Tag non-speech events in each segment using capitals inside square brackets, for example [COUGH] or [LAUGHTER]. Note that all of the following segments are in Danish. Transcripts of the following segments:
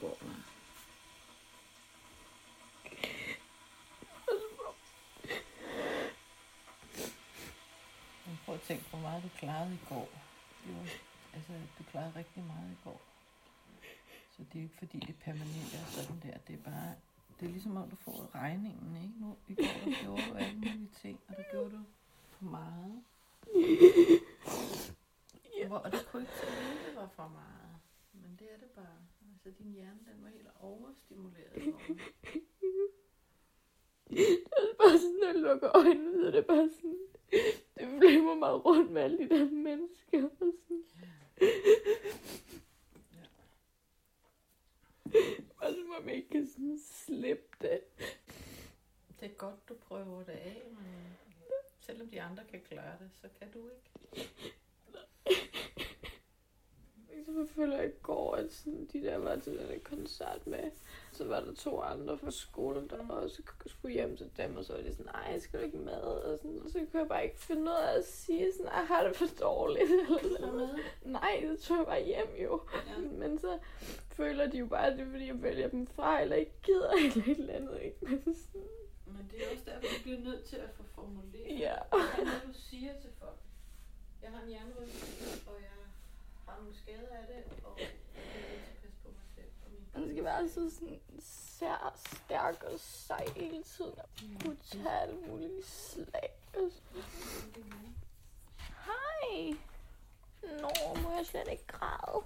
Borg. Prøv at tænke, hvor meget du klarede i går. Jo, altså, du klarede rigtig meget i går. Så det er ikke fordi, det permanent er sådan der. Det er bare, det er ligesom om, du får regningen, ikke? Nu, I går der gjorde du alle mulige ting, og det gjorde du for meget. Hvor, og du kunne ikke tænke, det var for meget. Men det er det bare. Altså, din hjerne, den var helt overstimuleret. går. [LAUGHS] Det er bare sådan, når jeg lukker øjnene, så er det bare sådan, det flimmer mig rundt med alle de der mennesker. Og sådan. Og som om jeg ikke kan sådan slippe det. Det er godt, du prøver det af, men selvom de andre kan klare det, så kan du ikke. [LAUGHS] Så jeg føler går, at de der var til den koncert med, så var der to andre fra skolen, der også skulle hjem til dem, og så var de sådan, nej, jeg skal ikke med, og, sådan, og så kunne jeg bare ikke finde ud af at sige sådan, jeg har det for dårligt, eller Så med. Nej, så tog jeg bare hjem jo. Ja. Men så føler de jo bare, at det er fordi, jeg vælger dem fra, eller ikke gider, [LAUGHS] eller et eller andet, ikke? Men sådan, Men det er også derfor, du bliver nødt til at få formuleret. ja. Hvad er det, du siger til folk? Jeg har en jernrystelse, og jeg har nogle skader af det, og jeg er nødt til at passe på mig selv. Og min man skal være så sådan sær, stærk og sej hele tiden, og kunne tage alle mulige slag. Hej! Nå, må jeg slet ikke græde?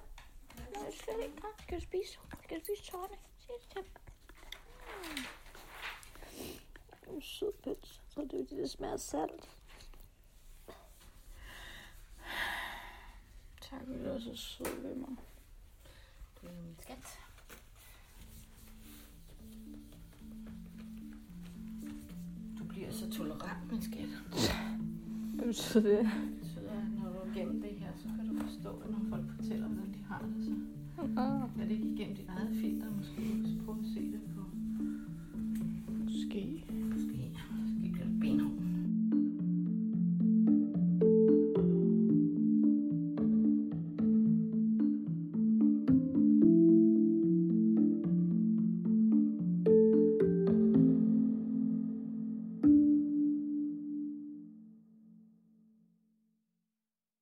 Må jeg slet ikke græde? Skal du spise, skal du spise tårne? Sig det til mig. Mm. Sød pøls. Så det er jo det, der smager salt. Tak, fordi du er så sød ved mig. Det er min skat. Tolerant, min skat. Hvad betyder det? Det betyder, at når du er igennem det her, så kan du forstå, at når folk fortæller, hvordan de har det, så er det ikke igennem dit eget filter. Måske du kan prøve at se det på